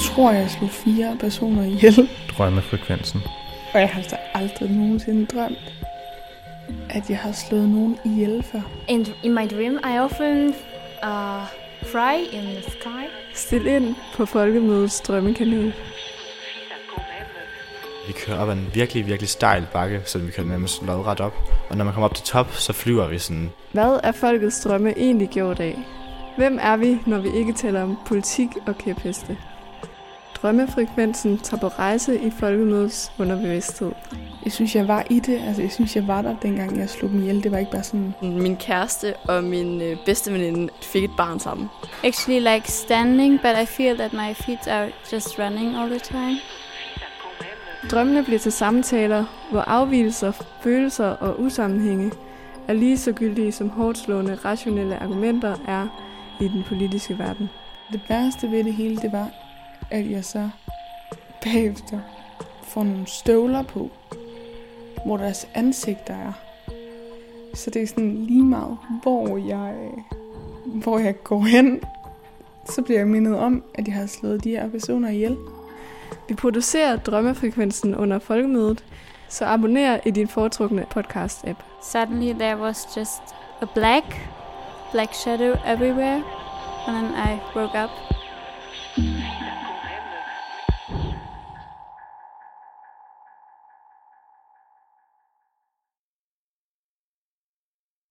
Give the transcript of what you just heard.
tror, jeg slog fire personer ihjel. Drømmefrekvensen. Og jeg har altså aldrig nogensinde drømt, at jeg har slået nogen ihjel før. In, in my dream, I often uh, fly in the sky. Stil ind på Folkemødets drømmekanal. Vi kører op ad en virkelig, virkelig stejl bakke, så vi kører nærmest lodret op. Og når man kommer op til top, så flyver vi sådan. Hvad er folkets drømme egentlig gjort af? Hvem er vi, når vi ikke taler om politik og kæpheste? Drømmefrekvensen tager på rejse i folkemødets underbevidsthed. Jeg synes, jeg var i det. Altså, jeg synes, jeg var der, dengang jeg slog dem ihjel. Det var ikke bare sådan... Min kæreste og min øh, bedste veninde fik et barn sammen. Actually like standing, but I feel that my feet are just running all the time. Drømmene bliver til samtaler, hvor afvielser, følelser og usammenhænge er lige så gyldige som hårdt slående rationelle argumenter er i den politiske verden. Det værste ved det hele, det var, at jeg så bagefter får nogle støvler på, hvor deres ansigter er. Så det er sådan lige meget, hvor jeg, hvor jeg går hen, så bliver jeg mindet om, at jeg har slået de her personer ihjel. Vi producerer drømmefrekvensen under folkemødet, så abonner i din foretrukne podcast-app. Suddenly there was just a black, black shadow everywhere, and then I woke up.